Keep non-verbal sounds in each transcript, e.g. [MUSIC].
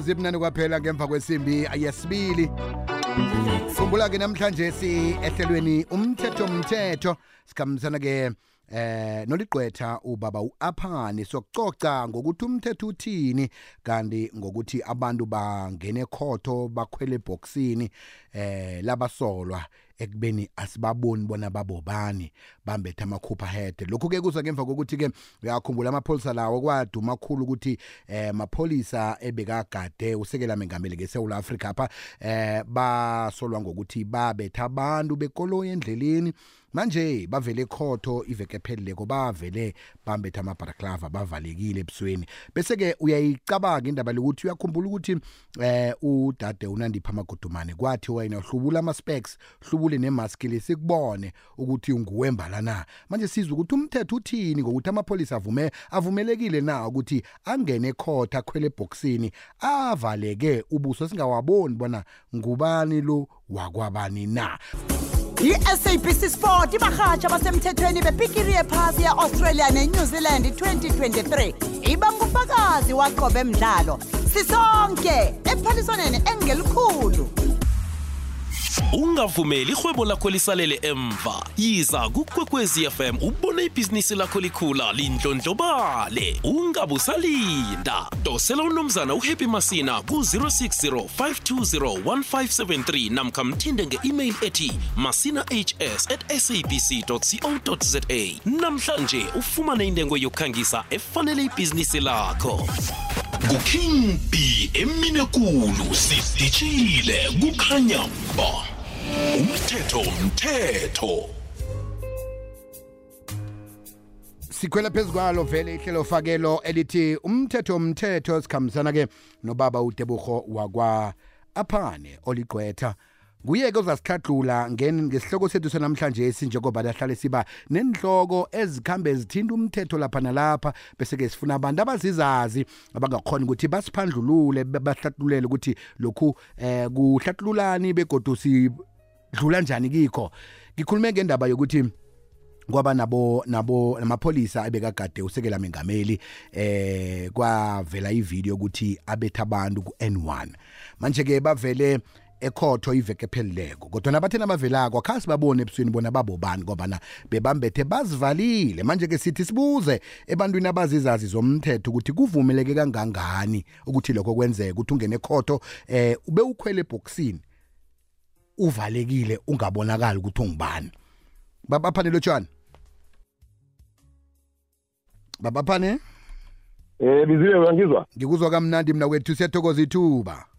imizuzu ebunani kwaphela ngemva kwesimbi yesibili. Khumbula-ke namhlanje ehlelweni umthetho mthetho sikhambisana-ke eh noligqwetha ubaba uaphane sokucoca ngokuthi umthetho uthini kanti ngokuthi abantu bangene khotho bakhwele eboxini eh labasolwa. Ekubeni asibaboni bona babobani bambethe amakhupha head lokhu ke kuza ngemva kokuthi ke uyakhumbula amapholisa lawo kwaduma kakhulu ukuthi eh mapholisa ebekagade usekela mengameli ngeSouth Africa apha eh basolwa ngokuthi babetha abantu bekoloyi endleleni manje bavele ekhotho iveke ephelileko bavele bambethe amabharaklava bavalekile ebusweni. Bese ke uyayicabanga indaba lokuthi uyakhumbula ukuthi eh udade unandipha amagudumane kwathi wena uhlubula ama specs hlubule nemask lesikubone ukuthi nguwembala na. Manje sizwe ukuthi umthetho uthini ngokuthi amapholisa avume avumelekile na ukuthi angene ekhotho akhwele eboxini avaleke ubuso singawaboni bona ngubani lo wakwabani na? I-sabc sport ibarhatsha basemthethweni bepikiri yephasi ye-australia nenew zealand 2023 ibanga ufakazi waqobe mdlalo sisonke ephaliswaneni engelikhulu. Ungavumeli ihwebo lakho lisalele emva. Yiza kukwekwezi fm ubone ibhizinisi lakho likhula lindlondlobale. Ungabusalinda. Dosela unomzana uhappy masina ku-060 520 1573 namkha mthinde nge-email ethi masinahs at sabc co za namhlanje ufumane intengo yokukhangisa efanele ibhizinisi lakho nguking b emine kulu sidishile kukhanya ba umthetho mthetho. Sikhwela phezu kwalo vele ihlelo fakelo elithi umthetho umthetho sikhambisana ke nobaba udebuho wakwa aphane oligqwetha nguye ke ozasihlahlula ngesihloko sethu sanamhlanje sinjengoba lahlale siba nenhloko ezikhambe zithinta umthetho lapha nalapha bese ke sifuna abantu abazizazi abangakhona ukuthi basiphandlulule bahlahlulele ukuthi lokhu eh kuhlahlulani begodu sidlula njani kikho. Ngikhulume ngendaba yokuthi kwaba nabo nabo namapholisa ebekagade usekela mengameli eh kwavela ivideo ukuthi abetha abantu ku N1 manje ke bavele ekhotho iveke phelileko. Kodwa nabathena bavelako akhasi babone ebusweni bona babobani ngoba na bebambethe bazivalile. Manje ke sithi sibuze ebantwini abazizazi zomthetho ukuthi kuvumeleke kangangani ukuthi lokho kwenzeka ukuthi ungene ekhotho eh ube ukhwele eboxini uvalekile ungabonakali ukuthi ungubani. Babaphane lotshwana babaphane Eh biziwe uyangizwa? ngikuzwa kamnandi mina kwethu siyathokoza ithuba.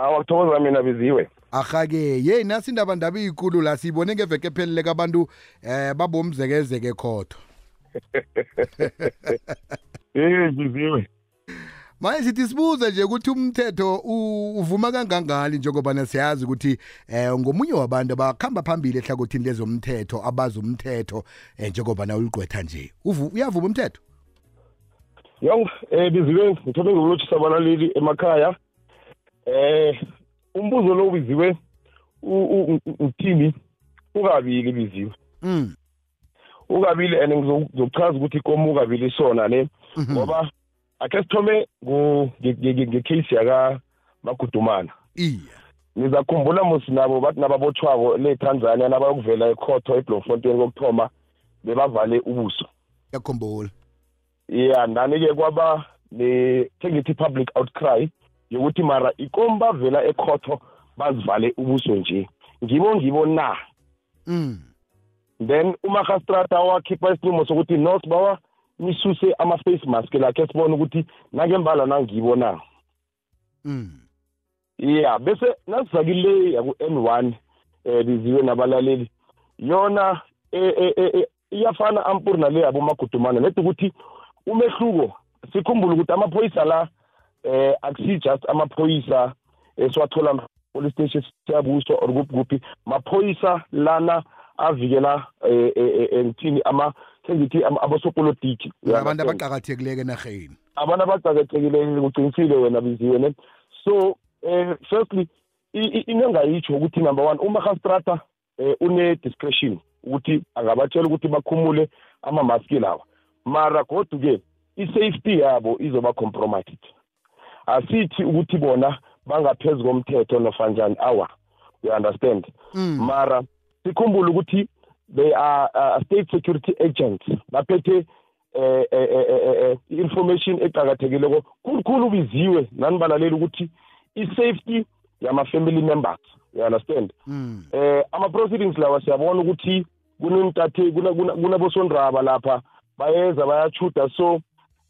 Awa kuthokoza mina biziwe. ahake ye nasi indaba ndaba iyikulu la sibone ngeveke ephelele kabantu eh babomzekezeke khotho [LAUGHS] Eh biziwe. manje sithi sibuze nje ukuthi umthetho u- uvuma kangangani njengoba siyazi ukuthi eh ngomunye wabantu abakhamba phambili ehlangothini lezomthetho abazi umthetho eh njengoba na uligqwetha nje Uvu- uyavuma umthetho Yong eh biziwe ngithobe ngokulothisa abalaleli emakhaya. Eh umbuzo lo biziwe uthini ukabili biziwe. mm Ukabili and ngizochaza ukuthi komu ukabili sona ne Mhm. ngoba ake sithome ngecase yaka magudumana. iya Nizakhumbula musi nabo bathi nababotshwako le Tanzania nabayokuvela ekhotho eBloemfontein kokuthoma bebavale ubuso. yakhombula yeah ndani-ke kwaba ne sengithi public outcry yokuthi mara ikomba vela ekhotho bazivale ubuso nje. Ngibo ngibo na? Mm. Then umahastrata wakhipha isinqumo sokuthi no sibawa nisuse ama-face mask lakhe sibone ukuthi nakembala nangibo na? Mm. Yeah bese nasizakile yaku-n one um biziwe nabalaleli. Yona eh, eh, eh, iyafana ampuri nale yabomagudumane nedi ukuthi umehluko sikhumbule ukuthi amaphoyisa la eh akusi-just amaphoyisa esiwathola police station siyabuso or kuphi kuphi. Maphoyisa lana avikela eh, eh, eh, ngithini ama sengithi ama- abosopolitiki. Abantu abaqakathekileke enarheni. Abantu abacakethekile uqinisile wena biziwe ne so eh firstly i- i- into engayitsho ukuthi number one umahastrata eh une-discretion ukuthi angabatshela ukuthi bakhumule amamaski lawa. Mara godu-ke i-safety yabo izoba compromised. Asithi ukuthi bona bangaphezulu komthetho nofanjani awa you understand? Mara sikhumbule ukuthi they are uh, state security agents baphethe eh eh, eh, eh, eh, information eqhakathekileko kukhulu ubiziwe nanibalaleli ukuthi i-safety yama-family members you understand? Mm. eh ama-proceedings lawa siyabona ukuthi kunentathe kunabosondraba lapha bayeza bayachuda so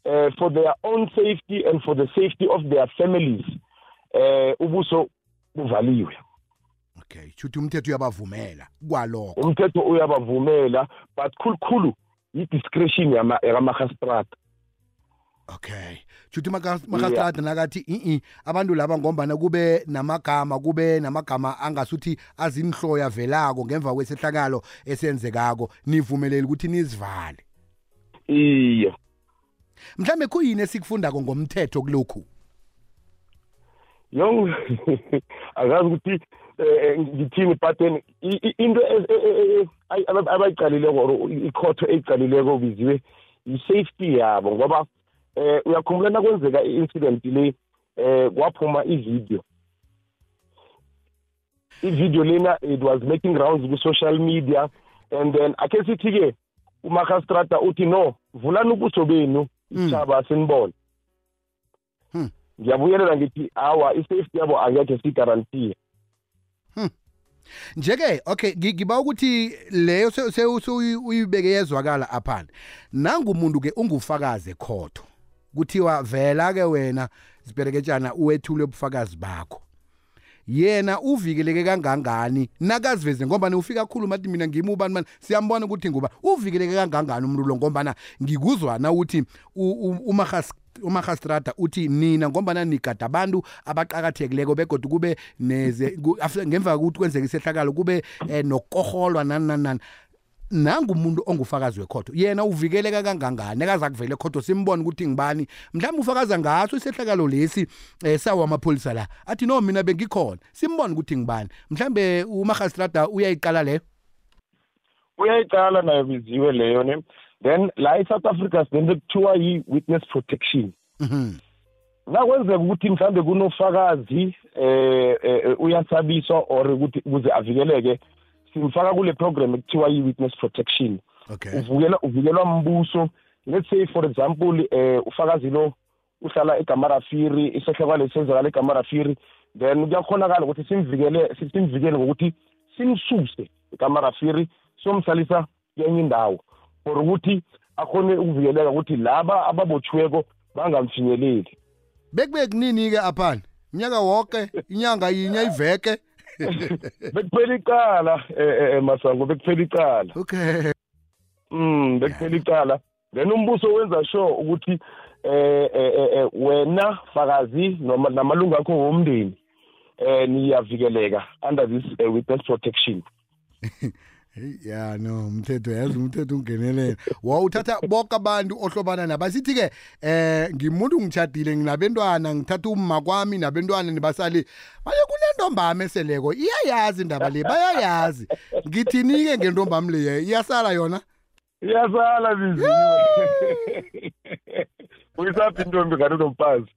eh for their own safety and for the safety of their families eh ubuso buvaliwe. Okay shuthi umthetho uyabavumela kwalokho. Umthetho uyabavumela but khulukhulu yi-discretion yama- yakamarhastrata okay shuthi makastrada nakathi i abantu laba ngombana kube namagama kube namagama angasuthi azinhloya velako ngemva kwesehlakalo esenzekako nivumeleli ukuthi nizivale? Iye. Mhlambe kuyini esikufundako ngomthetho kulokhu? Yong akazi ukuthi eh, ngithini but then i- i- into e- e- e- ay- aba- abayiqalileko or ikhotho eyiqalileko biziwe i-safety yabo ngoba eh uyakhumbula nakwenzeka i-incident le eh kwaphuma i-video. I-video lena it was making rounds ku-social media and then akhe sithi-ke umakhastrata uthi no vulani ubuso benu. Isitshaba sinibone Hmm. ngiyabuyelela ngithi awa i-safety yabo angekhe siyigarantiye njeke okay ngi- ngiba ukuthi leyo uyibeke yezwakala aphana. Nangumuntu ke ungufakazi ekhotho. Kuthiwa vela ke wena sibereketshana uwethule ubufakazi bakho. Yena uvikeleke kangangani? Nakaziveze ngoba ufika khuluma athi mina ngimi ubani mani? Siyambona ukuthi nguba uvikeleke kangangani umuntu lo ngombana ngikuzwa na ukuthi umahas umahastrada uthi nina ngombana nigada abantu abaqakathekileko begodwa kube neze ku- after- ngemva kokuthi kwenzeka isehlakalo kube eh, nokukorholwa nani nani nani. Nangumuntu ongufakazi wekhotho yena uvikeleka kangangani? Ekaza kuvele ekhotho simbone ukuthi ngibani mhlawumbe ufakaza ngaso isehlakalo lesi eh, sawo amapholisa la athi no mina bengikhona. Simbone ukuthi ngibani mhlawumbe umahastrada uyayiqala leyo uyayiqala nayo biziwe leyo ne. Then la e-south africa sinento kuthiwa yi-witness protection. Mhm. nakwenzeka ukuthi mhlambe kunofakazi eh eh, uyasabiswa or ukuthi ukuze avikeleke simfaka kule program ekuthiwa yi-witness protection. Okay. Uvukela uvikelwa mbuso. Let's say for example eh ufakazi lo uhlala egamarafiri isehlakalo senzakala egamarafiri then kuyakhonakala ukuthi simvikele simvikele ngokuthi simsuse egamarafiri somhlalisa kwenye indawo. For ukuthi akhone ukuvikeleka ukuthi laba ababotshiweko bangamfinyeleli. Bekube kunini ke aphana unyaka wonke inyanga yinye iveke? [LAUGHS] bekuphela icala eh, eh, masango bekuphela icala. Okay. Mm bekuphela icala. Then umbuso wenza sure ukuthi eh eh, eh, eh, wena fakazi noma namalungu akho womndeni eh niyavikeleka under this witness protection. [LAUGHS] ya no umthetho yazi umthetho ungenelela wa uthatha bonke abantu ohlobana nabo. Asithi ke eh ngimuntu ngitshadile nginabantwana ngithatha umma kwami nabantwana nibasali baye kunentombami eseleko iyayazi indaba le bayayazi. Ngithini ke ngentombami le iyasala yona? Iyasala biziwe [LAUGHS] uyisaphi intombi kanti unomfazi?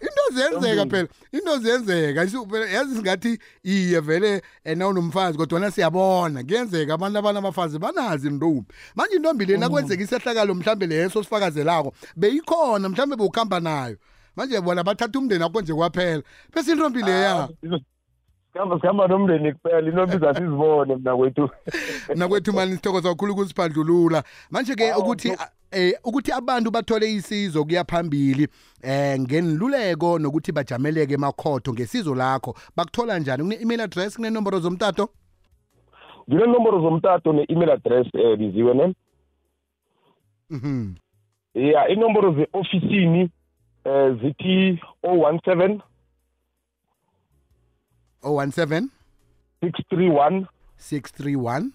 Into ziyenzeka phela into ziyenzeka. Isu- phela yazi singathi iye vele ena unomfazi kodwa siyabona. Kuyenzeka abantu abanabafazi banazi intombi manje intombi lena kwenzeka isehlakalo mhlambe leso sifakazelako beyikhona mhlambe bewukhamba nayo. Manje bona bathatha umndeni akho nje kwaphela. Bese intombi leya sikhamba sikhamba nomndeni kuphela intombi zasizibone mna kwethu [LAUGHS] nakwethu mani sithokoza kakhulu ukusiphandlulula. Manje ke ukuthi eh ukuthi abantu bathole isizo kuya phambili eh ngeniluleko nokuthi bajameleke emakhotho ngesizo lakho. Bakuthola njani? Kune email address kune nomboro zomtato? Ngine-nomboro zomtato ne-email address um biziwe ne? Mhm. Ya inomboro ze-ofisini um zithi 017 017 631 631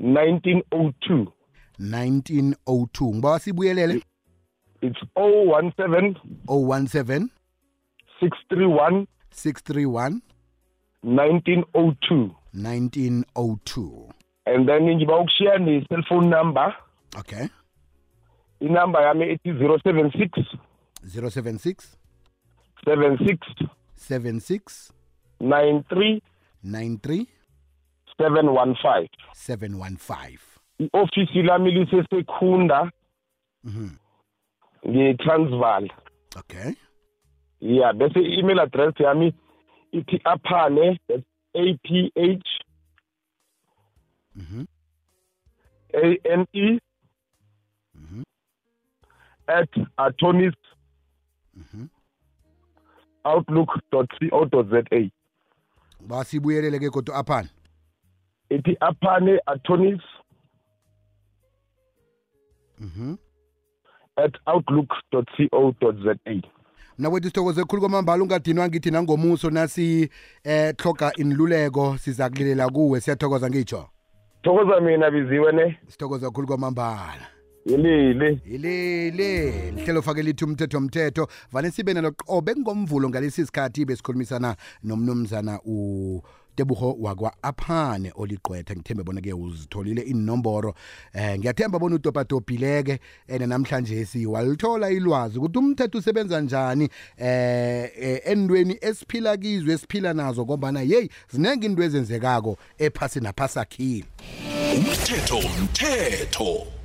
1902 1902 ngibawa sibuyelele? It's 017 017 631 631 1902 1902 and then ngiba ukushiya ne-cellphone number. Okay. Inumber yami ethi 076 076 76 76 93 93 715 715 i-ofisi lami lisesekhunda. Mhm. Nge-transval okay. Yeah bese i-email address yami ithi aphane that's a p h mhm. A n e mhm. at atonis mhm. outlook.co.za basibuyelele ke kodwa aphana ithi aphane atonis mhm at outlook.co.za mna kwethu sithokoze khulu kwamambala ungadinwa ngithi nangomuso nasi eh hloga inluleko siza kulilela kuwe. Siyathokoza ngitsho? Thokoza mina biziwe ne? Sithokoza khulu kwamambala. Yilile yilele lihlelo fake lithi umthetho mthetho. Vane sibe nalo qobe ngomvulo ngalesi sikhathi besikhulumisana nomnumzana u tebuho wakwa-aphane oligqwetha. Ngithembe bona-ke uzitholile inomboro. Eh ngiyathemba bona utopatopileke and namhlanje siwalithola ilwazi ukuthi umthetho usebenza njani eh eh, endweni esiphila kizo esiphila nazo ngombana yeyi zinenge into ezenzekako ephasi naphasakhile umthetho mthetho